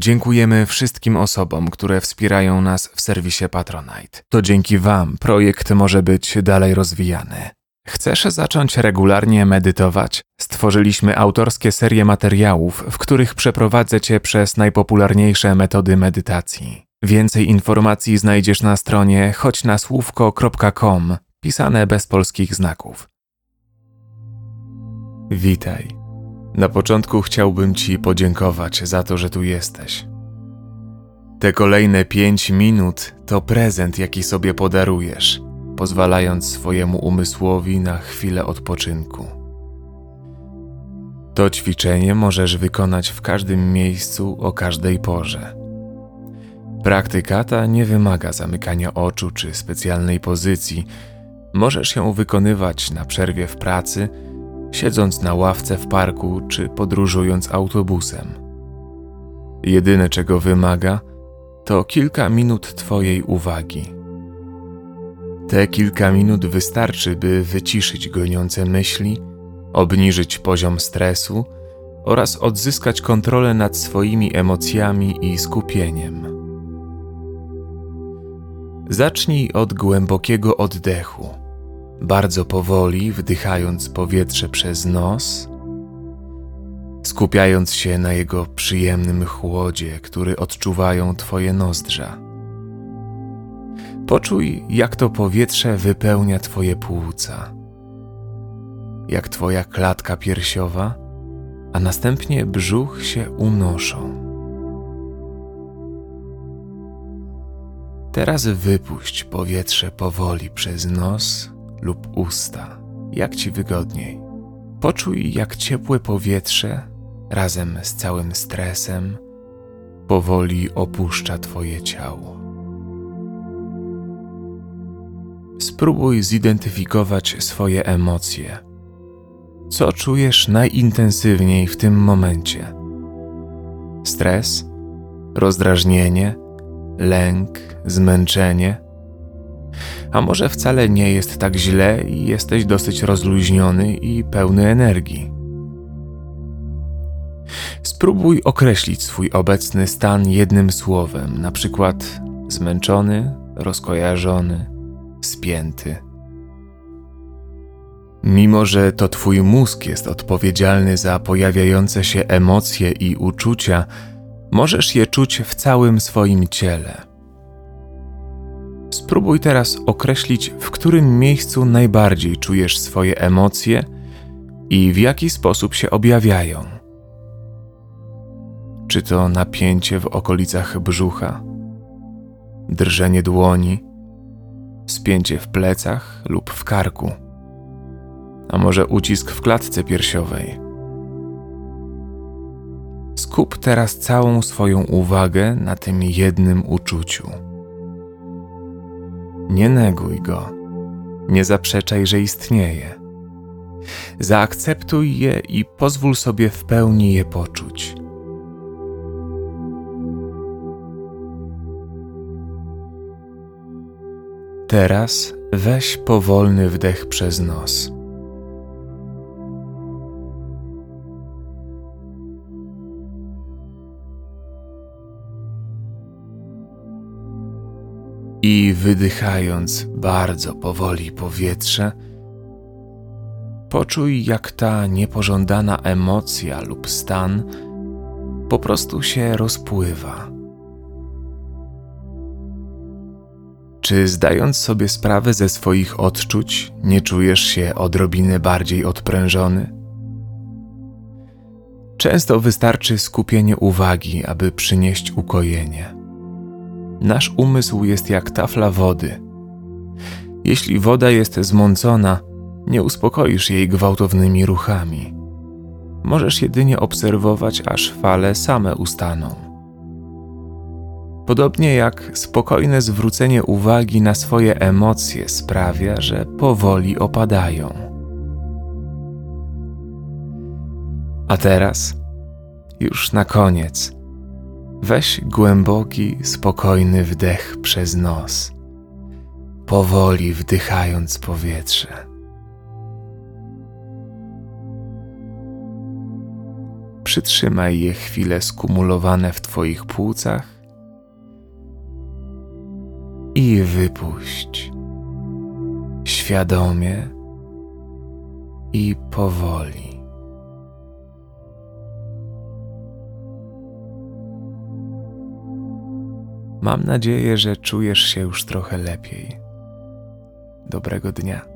Dziękujemy wszystkim osobom, które wspierają nas w serwisie Patronite. To dzięki Wam projekt może być dalej rozwijany. Chcesz zacząć regularnie medytować? Stworzyliśmy autorskie serie materiałów, w których przeprowadzę Cię przez najpopularniejsze metody medytacji. Więcej informacji znajdziesz na stronie choćnasłówko.com, pisane bez polskich znaków. Witaj. Na początku chciałbym Ci podziękować za to, że tu jesteś. Te kolejne pięć minut to prezent, jaki sobie podarujesz, pozwalając swojemu umysłowi na chwilę odpoczynku. To ćwiczenie możesz wykonać w każdym miejscu o każdej porze. Praktyka ta nie wymaga zamykania oczu czy specjalnej pozycji. Możesz ją wykonywać na przerwie w pracy, siedząc na ławce w parku czy podróżując autobusem. Jedyne czego wymaga, to kilka minut Twojej uwagi. Te kilka minut wystarczy, by wyciszyć goniące myśli, obniżyć poziom stresu oraz odzyskać kontrolę nad swoimi emocjami i skupieniem. Zacznij od głębokiego oddechu, bardzo powoli wdychając powietrze przez nos, skupiając się na jego przyjemnym chłodzie, który odczuwają Twoje nozdrza. Poczuj, jak to powietrze wypełnia Twoje płuca, jak Twoja klatka piersiowa, a następnie brzuch się unoszą. Teraz wypuść powietrze powoli przez nos lub usta, jak ci wygodniej. Poczuj, jak ciepłe powietrze razem z całym stresem powoli opuszcza Twoje ciało. Spróbuj zidentyfikować swoje emocje. Co czujesz najintensywniej w tym momencie? Stres, rozdrażnienie, lęk, zmęczenie. A może wcale nie jest tak źle i jesteś dosyć rozluźniony i pełny energii. Spróbuj określić swój obecny stan jednym słowem, na przykład zmęczony, rozkojarzony, spięty. Mimo, że to Twój mózg jest odpowiedzialny za pojawiające się emocje i uczucia, Możesz je czuć w całym swoim ciele. Spróbuj teraz określić, w którym miejscu najbardziej czujesz swoje emocje i w jaki sposób się objawiają. Czy to napięcie w okolicach brzucha, drżenie dłoni, spięcie w plecach lub w karku, a może ucisk w klatce piersiowej. Skup teraz całą swoją uwagę na tym jednym uczuciu. Nie neguj go, nie zaprzeczaj, że istnieje. Zaakceptuj je i pozwól sobie w pełni je poczuć. Teraz weź powolny wdech przez nos. I wydychając bardzo powoli powietrze, poczuj, jak ta niepożądana emocja lub stan po prostu się rozpływa. Czy zdając sobie sprawę ze swoich odczuć, nie czujesz się odrobinę bardziej odprężony? Często wystarczy skupienie uwagi, aby przynieść ukojenie. Nasz umysł jest jak tafla wody. Jeśli woda jest zmącona, nie uspokoisz jej gwałtownymi ruchami. Możesz jedynie obserwować, aż fale same ustaną. Podobnie jak spokojne zwrócenie uwagi na swoje emocje sprawia, że powoli opadają. A teraz, już na koniec, Weź głęboki, spokojny wdech przez nos, powoli wdychając powietrze. Przytrzymaj je chwilę skumulowane w Twoich płucach i wypuść świadomie i powoli. Mam nadzieję, że czujesz się już trochę lepiej. Dobrego dnia.